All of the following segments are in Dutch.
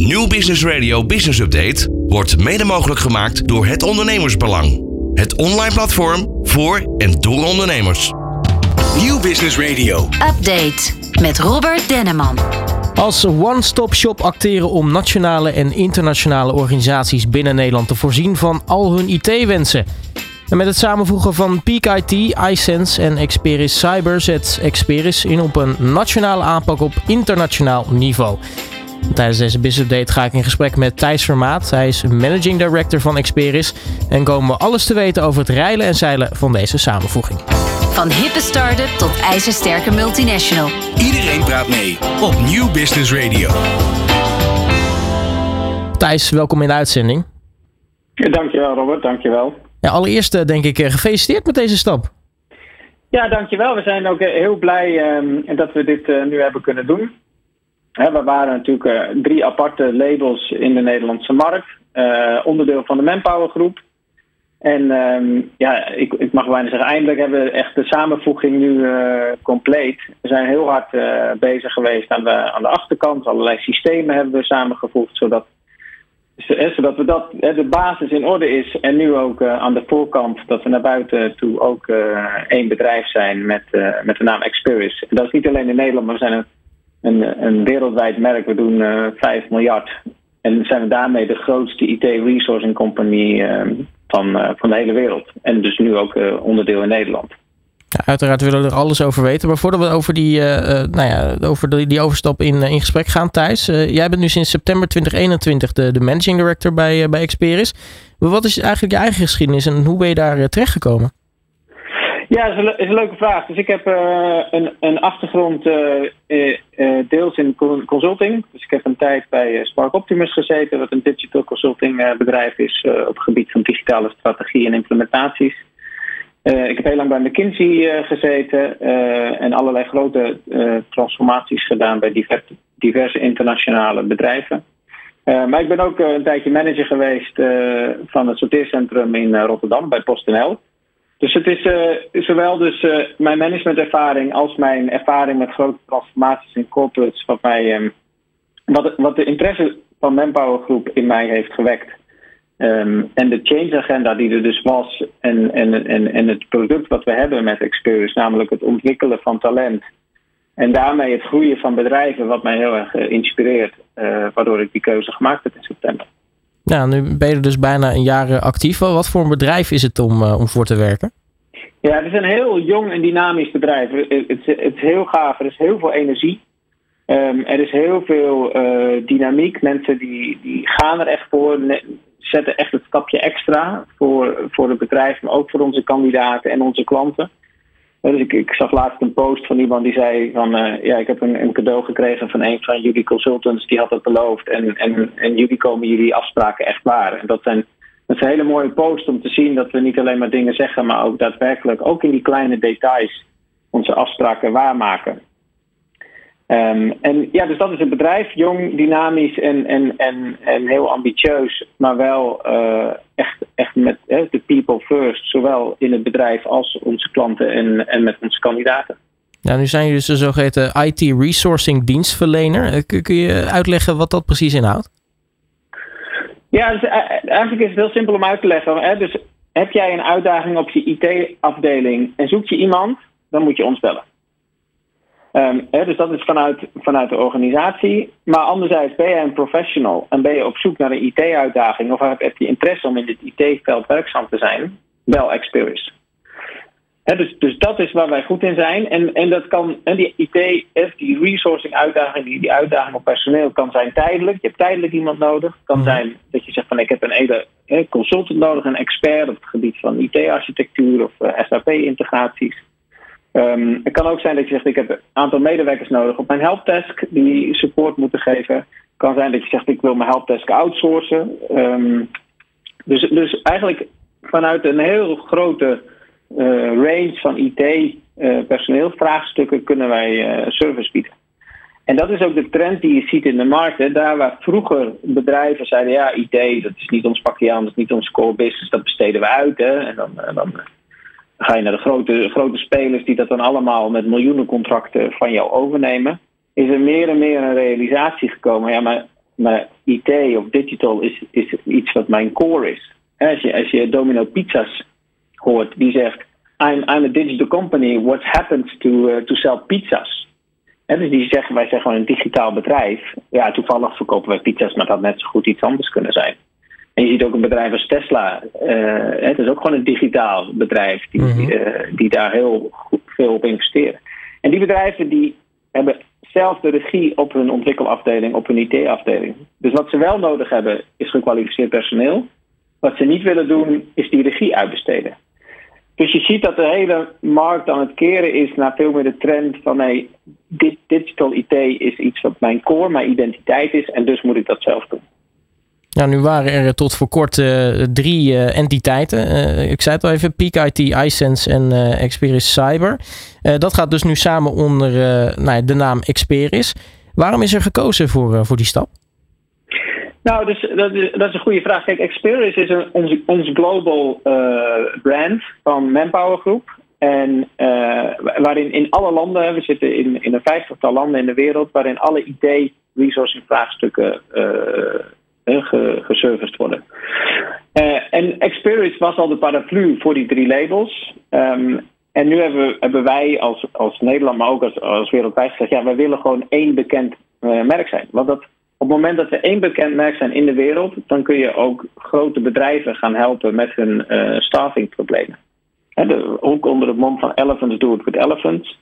New Business Radio Business Update wordt mede mogelijk gemaakt door het Ondernemersbelang. Het online platform voor en door ondernemers. Nieuw Business Radio. Update met Robert Denneman. Als one-stop shop acteren om nationale en internationale organisaties binnen Nederland te voorzien van al hun IT-wensen. En met het samenvoegen van Peak IT, iSense en Experis Cyber zet Experis in op een nationale aanpak op internationaal niveau. Tijdens deze Business Update ga ik in gesprek met Thijs Vermaat. Hij is Managing Director van Experis. En komen we alles te weten over het reilen en zeilen van deze samenvoeging. Van hippe start-up tot ijzersterke multinational. Iedereen praat mee op Nieuw Business Radio. Thijs, welkom in de uitzending. Dankjewel Robert, dankjewel. Ja, allereerst eh, denk ik eh, gefeliciteerd met deze stap. Ja, dankjewel. We zijn ook eh, heel blij ehm, dat we dit nu hebben kunnen doen. We waren natuurlijk drie aparte labels in de Nederlandse markt. onderdeel van de Manpower groep. En ehm, ja, ik, ik, mag bijna zeggen, eindelijk hebben we echt de samenvoeging nu compleet. We zijn heel hard bezig geweest aan de, aan de achterkant. Allerlei systemen hebben we samengevoegd, zodat zodat we dat, de basis in orde is. En nu ook aan de voorkant dat we naar buiten toe ook één bedrijf zijn met, met de naam Experis. En dat is niet alleen in Nederland, maar we zijn een, een, wereldwijd merk. We doen 5 miljard. En zijn we daarmee de grootste IT-resourcing company van, van de hele wereld. En dus nu ook onderdeel in Nederland. Ja, uiteraard willen we er alles over weten. Maar voordat we over die, nou ja, over die, die overstap in, in gesprek gaan, Thijs. Jij bent nu sinds september 2021 de, de managing director bij, bij Experis. Maar wat is eigenlijk je eigen geschiedenis en hoe ben je daar terechtgekomen? Ja, is een, is een, leuke vraag. Dus ik heb een, een achtergrond deels in consulting. Dus ik heb een tijd bij Spark Optimus gezeten, wat een digital consulting bedrijf is op het gebied van digitale strategie en implementaties. Ik heb heel lang bij McKinsey gezeten en allerlei grote transformaties gedaan bij diverse internationale bedrijven. maar ik ben ook een tijdje manager geweest van het sorteercentrum in Rotterdam bij PostNL. Dus het is zowel dus mijn managementervaring als mijn ervaring met grote transformaties in corporates wat, mij, um, wat, wat de interesse van Manpower Groep in mij heeft gewekt. Um, en de change agenda die er dus was en, en, en, en het product wat we hebben met Experience, namelijk het ontwikkelen van talent en daarmee het groeien van bedrijven, wat mij heel erg uh, inspireert, uh, waardoor ik die keuze gemaakt heb in september. Ja, nu ben je dus bijna een jaar eh, actief. Wat voor een bedrijf is het om, om voor te werken? Ja, het is een heel jong en dynamisch bedrijf. Het, het, is heel gaaf, er is heel veel energie. Um, er is heel veel uh, dynamiek. Mensen die, die gaan er echt voor zetten echt het stapje extra voor, voor het bedrijf, maar ook voor onze kandidaten en onze klanten. Dus ik, ik zag laatst een post van iemand die zei van uh, ja, ik heb een, een, cadeau gekregen van een van jullie consultants, die had het beloofd. En, en, en jullie komen jullie afspraken echt waar. En dat zijn, dat is een hele mooie post om te zien dat we niet alleen maar dingen zeggen, maar ook daadwerkelijk, ook in die kleine details, onze afspraken waarmaken. Um, en ja, dus dat is een bedrijf, jong, dynamisch en, en, en, en heel ambitieus, maar wel uh, echt, echt met de uh, people first, zowel in het bedrijf als onze klanten en, en met onze kandidaten. Ja, nu zijn jullie dus een zogeheten IT resourcing dienstverlener. Eh, kun je uitleggen wat dat precies inhoudt? Ja, dus eigenlijk is het heel simpel om uit te leggen. Hè? Dus heb jij een uitdaging op je IT-afdeling en zoek je iemand, dan moet je ons bellen. Um, hè, dus dat is vanuit, vanuit de organisatie. Maar anderzijds ben je een professional en ben je op zoek naar een IT-uitdaging of heb, je interesse om in dit IT-veld werkzaam te zijn, wel Experience. Dus, dus dat is waar wij goed in zijn. En, en dat kan, en die IT, die resourcing uitdaging, die, die uitdaging op personeel kan zijn tijdelijk. Je hebt tijdelijk iemand nodig. Het kan mhm. zijn dat je zegt van ik heb een hele consultant nodig, een expert op het gebied van IT-architectuur of uh, SAP-integraties. Um, het kan ook zijn dat je zegt, ik heb een aantal medewerkers nodig op mijn helpdesk die support moeten geven. Het kan zijn dat je zegt, ik wil mijn helpdesk outsourcen. Um, dus, dus eigenlijk vanuit een heel grote uh, range van IT-personeelvraagstukken uh, kunnen wij uh, service bieden. En dat is ook de trend die je ziet in de markt. Hè. Daar waar vroeger bedrijven zeiden, ja, IT, dat is niet ons pakje aan, dat is niet onze core business, dat besteden we uit. Hè. En dan, dan ga je naar de grote, grote spelers die dat dan allemaal met miljoenen contracten van jou overnemen. Is er meer en meer een realisatie gekomen. Ja, maar maar IT of digital is, is iets wat mijn core is. Als je, als je Domino Pizzas hoort, die zegt: I'm, I'm a digital company, what happens to, uh, to sell pizzas? En dus die zeggen, wij zijn gewoon een digitaal bedrijf. Ja, toevallig verkopen wij pizza's, maar dat had net zo goed iets anders kunnen zijn. En je ziet ook een bedrijf als Tesla. Uh, het is ook gewoon een digitaal bedrijf die, mm -hmm. uh, die daar heel goed, veel op investeren. En die bedrijven die hebben zelf de regie op hun ontwikkelafdeling, op hun IT-afdeling. Dus wat ze wel nodig hebben, is gekwalificeerd personeel. Wat ze niet willen doen, is die regie uitbesteden. Dus je ziet dat de hele markt aan het keren is naar veel meer de trend van nee, dit, digital IT is iets wat mijn core, mijn identiteit is en dus moet ik dat zelf doen. Nou, nu waren er tot voor kort uh, drie uh, entiteiten. Uh, ik zei het al even, Peak IT, iSense en Experis Cyber. dat gaat dus nu samen onder nou, de naam Experis. Waarom is er gekozen voor, voor die stap? Nou, dus, dat, is, dat is een goede vraag. Kijk, Experis is een, ons, ons global brand van Manpower Group. En waarin in alle landen, we zitten in, in een vijftigtal landen in de wereld, waarin alle IT-resourcing vraagstukken geserviced worden. Uh, en Experience was al de paraplu voor die drie labels. Um, en nu hebben, hebben wij als, als Nederland, maar ook als, als wereldwijd gezegd: ja, wij willen gewoon één bekend uh, merk zijn. Want dat, op het moment dat we één bekend merk zijn in de wereld, dan kun je ook grote bedrijven gaan helpen met hun uh, staffingproblemen. De, ook onder het mom van Elephants do it with Elephants.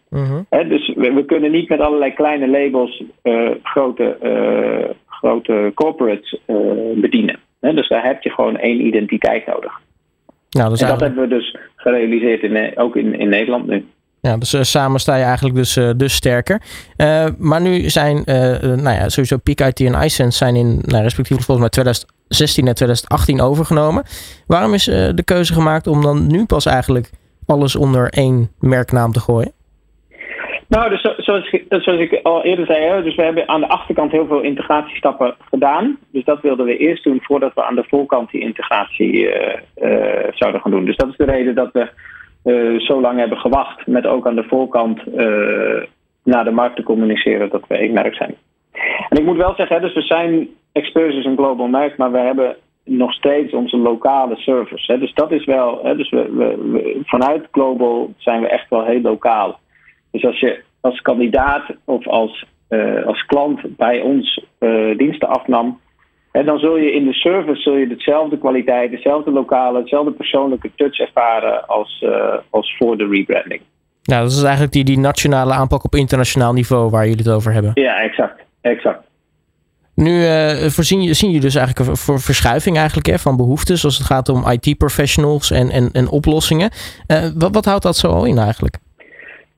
He, dus we, we, kunnen niet met allerlei kleine labels uh, grote, grote corporates uh, bedienen. Dus daar heb je gewoon één identiteit nodig. Nou, dus en dat hebben we dus gerealiseerd in, ook in, in Nederland nu. Ja, dus uh, samen sta je eigenlijk dus, uh, dus sterker. Uh, maar nu zijn, nou ja, sowieso Peak IT en iSense zijn in, nou, respectievelijk volgens mij 2016 en 2018 overgenomen. Waarom is de keuze gemaakt om dan nu pas eigenlijk alles onder één merknaam te gooien? Nou, dus zoals, ik, al eerder zei, dus we hebben aan de achterkant heel veel integratiestappen gedaan. Dus dat wilden we eerst doen voordat we aan de voorkant die integratie zouden gaan doen. Dus dat is de reden dat we uh, zo lang hebben gewacht met ook aan de voorkant naar de markt te communiceren dat we één merk zijn. En ik moet wel zeggen, dus we zijn Experts een global merk, maar we hebben nog steeds onze lokale service. Dus dat is wel, dus we, we, we, vanuit global zijn we echt wel heel lokaal. Dus als je als kandidaat of als, uh, als klant bij ons diensten afnam, en dan zul je in de service zul je dezelfde kwaliteit, dezelfde lokale, hetzelfde persoonlijke touch ervaren als, uh, als voor de rebranding. Nou, dat is eigenlijk die, die nationale aanpak op internationaal niveau waar jullie het over hebben. Ja, exact. exact. Nu uh, voorzien, zien jullie dus eigenlijk een verschuiving eigenlijk, hè, van behoeftes als het gaat om IT-professionals en, en, en oplossingen. Uh, wat, wat houdt dat zo al in eigenlijk?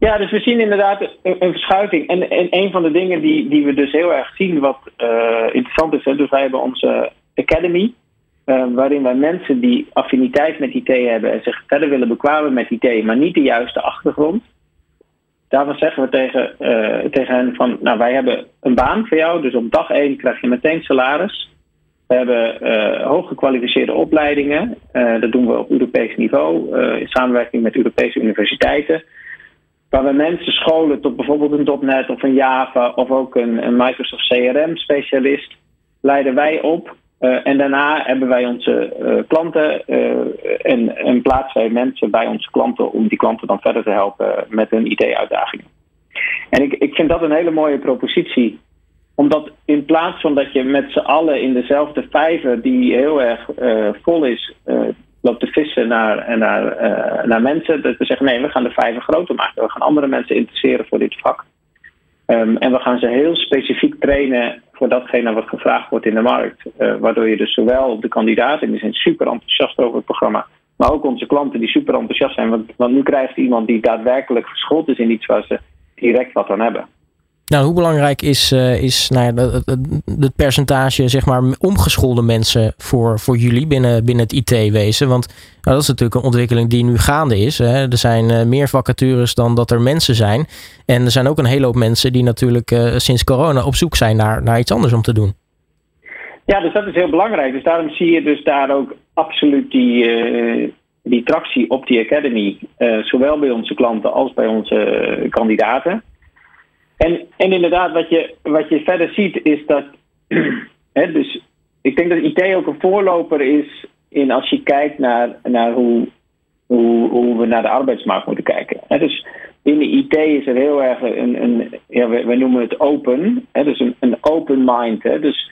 Ja, dus we zien inderdaad een, verschuiving. En, en, een van de dingen die, die we dus heel erg zien, wat uh, interessant is, dus wij hebben onze Academy, uh, waarin wij mensen die affiniteit met IT hebben en zich verder willen bekwamen met IT, maar niet de juiste achtergrond. Daarvan zeggen we tegen, uh, tegen hen van, nou wij hebben een baan voor jou, dus op dag één krijg je meteen salaris. We hebben uh, hooggekwalificeerde opleidingen. Dat doen we op Europees niveau in samenwerking met Europese universiteiten. Waar we mensen scholen tot bijvoorbeeld een .NET of een Java of ook een, een Microsoft CRM specialist, leiden wij op. Uh, en daarna hebben wij onze uh, klanten uh, en, en plaatsen wij mensen bij onze klanten om die klanten dan verder te helpen met hun IT-uitdagingen. En ik, ik vind dat een hele mooie propositie omdat in plaats van dat je met z'n allen in dezelfde vijver, die heel erg vol is, loopt te vissen naar, naar, uh, naar mensen. Dat we zeggen, nee, we gaan de vijver groter maken. We gaan andere mensen interesseren voor dit vak. Um, en we gaan ze heel specifiek trainen voor datgene wat gevraagd wordt in de markt. Uh, waardoor je dus zowel de kandidaten, die zijn super enthousiast over het programma, maar ook onze klanten die super enthousiast zijn. Want, want nu krijgt iemand die daadwerkelijk geschoold is in iets waar ze direct wat aan hebben. Nou, hoe belangrijk is, uh, is nou ja, het, percentage zeg maar, omgeschoolde mensen voor, voor jullie binnen, binnen het IT-wezen? Want nou, dat is natuurlijk een ontwikkeling die nu gaande is. Hè. Er zijn uh, meer vacatures dan dat er mensen zijn. En er zijn ook een hele hoop mensen die natuurlijk uh, sinds corona op zoek zijn naar, naar iets anders om te doen. Ja, dus dat is heel belangrijk. Dus daarom zie je dus daar ook absoluut die, die tractie op die academy. zowel bij onze klanten als bij onze kandidaten. En, en inderdaad, wat je, wat je verder ziet, is dat hè, dus ik denk dat IT ook een voorloper is in als je kijkt naar, naar hoe, hoe, hoe we naar de arbeidsmarkt moeten kijken. Hè, dus binnen IT is er heel erg een, een ja, wij, noemen het open, hè, dus een, een open mind. Hè, dus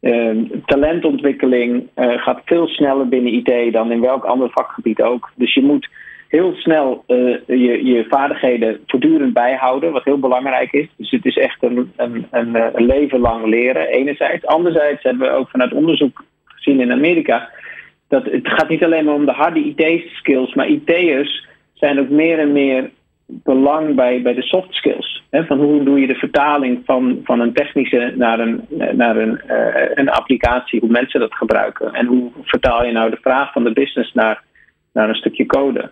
uh, talentontwikkeling uh, gaat veel sneller binnen IT dan in welk ander vakgebied ook. Dus je moet heel snel uh, je, je vaardigheden voortdurend bijhouden, wat heel belangrijk is. Dus het is echt een, een, een, een leven lang leren, enerzijds. Anderzijds hebben we ook vanuit onderzoek gezien in Amerika dat het gaat niet alleen maar om de harde IT-skills, maar IT'ers zijn ook meer en meer belang bij, bij de soft skills. Van hoe doe je de vertaling van, van een technische naar, een, naar een, uh, een applicatie, hoe mensen dat gebruiken. En hoe vertaal je nou de vraag van de business naar, naar een stukje code.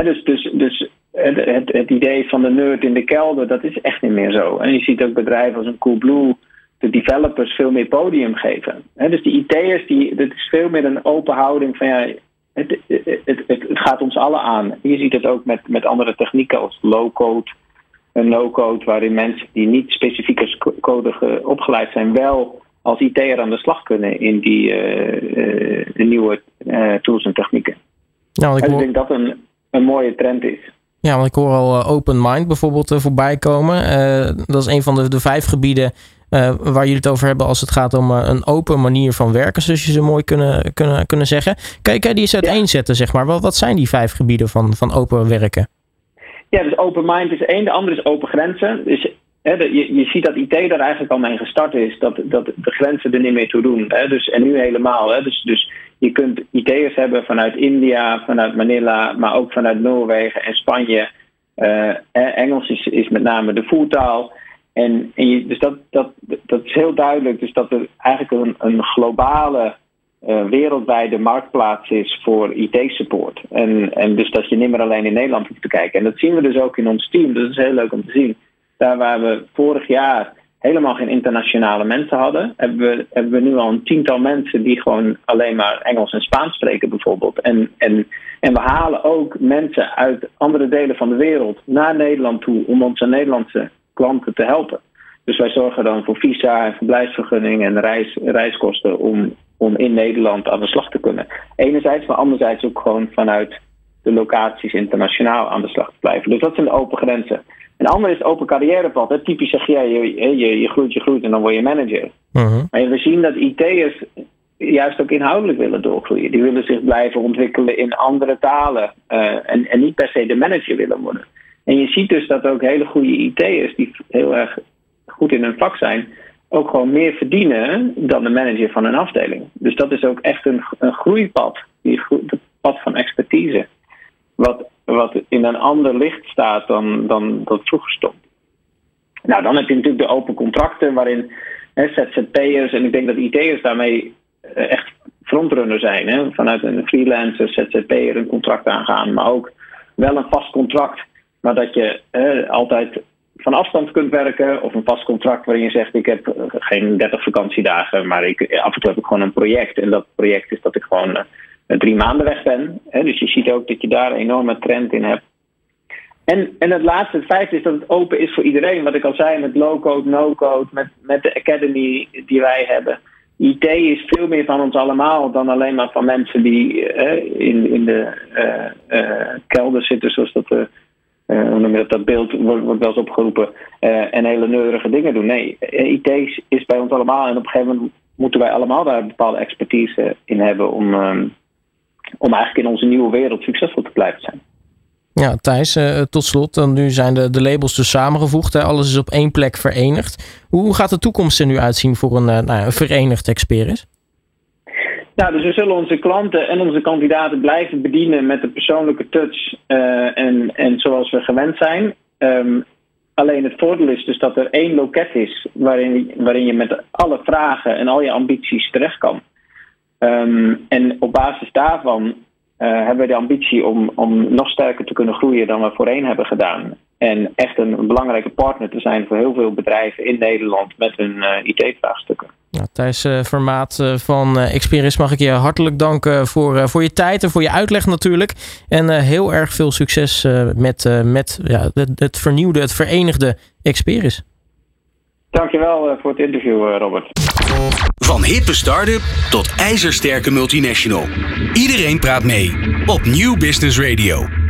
Dus dus, dus het, het, het, idee van de nerd in de kelder, dat is echt niet meer zo. En je ziet ook bedrijven als een Coolblue de developers veel meer podium geven. Dus die IT'ers, die, dat is veel meer een open houding van ja, het, het, het, het, gaat ons allen aan. Je ziet het ook met, met andere technieken als low-code en no-code, waarin mensen die niet specifiek als code opgeleid zijn, wel als IT'er aan de slag kunnen in die uh, uh, nieuwe uh, tools en technieken. Nou, ik, hoor... ik denk dat een, een mooie trend is. Ja, want ik hoor al Open Mind bijvoorbeeld voorbij komen. dat is een van de, de vijf gebieden uh, waar jullie het over hebben als het gaat om uh, een open manier van werken, zoals je ze mooi kunnen, kunnen, kunnen zeggen. Kan je, kan je die eens uiteenzetten, zeg maar? Wat, wat zijn die vijf gebieden van, van open werken? Ja, dus open mind is één, de andere is open grenzen. Dus hè, de, je, je ziet dat IT daar eigenlijk al mee gestart is, dat, dat de grenzen er niet meer toe doen. Hè, dus, en nu helemaal. Hè, dus, dus je kunt IT'ers hebben vanuit India, vanuit Manila, maar ook vanuit Noorwegen en Spanje. Uh, Engels is, met name de voertaal. En, en dus dat, dat, dat is heel duidelijk. Dus dat er eigenlijk een, een globale uh, wereldwijde marktplaats is voor IT-support. En, en dus dat je niet meer alleen in Nederland hoeft te kijken. En dat zien we dus ook in ons team. Dat is heel leuk om te zien. Daar waar we vorig jaar helemaal geen internationale mensen hadden, hebben we, hebben we nu al een tiental mensen die gewoon alleen maar Engels en Spaans spreken, bijvoorbeeld. En, en, en we halen ook mensen uit andere delen van de wereld naar Nederland toe om onze Nederlandse klanten te helpen. Dus wij zorgen dan voor visa en verblijfsvergunning en reis, reiskosten om, om in Nederland aan de slag te kunnen. Enerzijds, maar anderzijds ook gewoon vanuit de locaties internationaal aan de slag te blijven. Dus dat zijn de open grenzen. En ander is het open carrièrepad. Hè. Typisch zeg je, je, je, je groeit, je groeit en dan word je manager. Uh-huh. Maar we zien dat IT'ers juist ook inhoudelijk willen doorgroeien. Die willen zich blijven ontwikkelen in andere talen uh, en, en niet per se de manager willen worden. En je ziet dus dat ook hele goede IT'ers die heel erg goed in hun vak zijn, ook gewoon meer verdienen dan de manager van een afdeling. Dus dat is ook echt een, een groeipad, die, het pad van expertise, wat, wat in een ander licht staat dan, dan dat vroeger stond. Nou, dan heb je natuurlijk de open contracten waarin hè, ZZP'ers, en ik denk dat IT'ers daarmee eh, echt frontrunner zijn. Hè, vanuit een freelancer, ZZP'er een contract aangaan, maar ook wel een vast contract maar dat je eh, altijd van afstand kunt werken of een vast contract waarin je zegt ik heb eh, geen 30 vakantiedagen, maar ik, af en toe heb ik gewoon een project. En dat project is dat ik gewoon uh, drie maanden weg ben. Hè? Dus je ziet ook dat je daar een enorme trend in hebt. En, en het laatste, het vijfde, is dat het open is voor iedereen. Wat ik al zei met low-code, no-code, met, met de academy die wij hebben. IT is veel meer van ons allemaal dan alleen maar van mensen die in, in de uh, kelder zitten, zoals dat uh, hoe noem je dat, beeld wordt, wordt wel eens opgeroepen en hele neurige dingen doen. Nee, eh, IT is bij ons allemaal en op een gegeven moment moeten wij allemaal daar bepaalde expertise in hebben om, um, om eigenlijk in onze nieuwe wereld succesvol te blijven zijn. Ja, Thijs, uh, tot slot, dan nu zijn de, de labels dus samengevoegd. Hè? Alles is op één plek verenigd. Hoe gaat de toekomst er nu uitzien voor een, uh, nou, een verenigd Experis? Nou, dus we zullen onze klanten en onze kandidaten blijven bedienen met de persoonlijke touch uh, en, en zoals we gewend zijn. Um, alleen het voordeel is dus dat er één loket is waarin, waarin je met alle vragen en al je ambities terecht kan. Um, en op basis daarvan uh, hebben we de ambitie om, om nog sterker te kunnen groeien dan we voorheen hebben gedaan. En echt een, belangrijke partner te zijn voor heel veel bedrijven in Nederland met hun uh, IT-vraagstukken. Nou, Thijs uh, van Experis mag ik je hartelijk danken voor, voor je tijd en voor je uitleg natuurlijk. En heel erg veel succes met, met ja, het, het vernieuwde, het verenigde Experis. Dankjewel voor het interview, Robert. Van hippe start-up tot ijzersterke multinational. Iedereen praat mee op Nieuw Business Radio.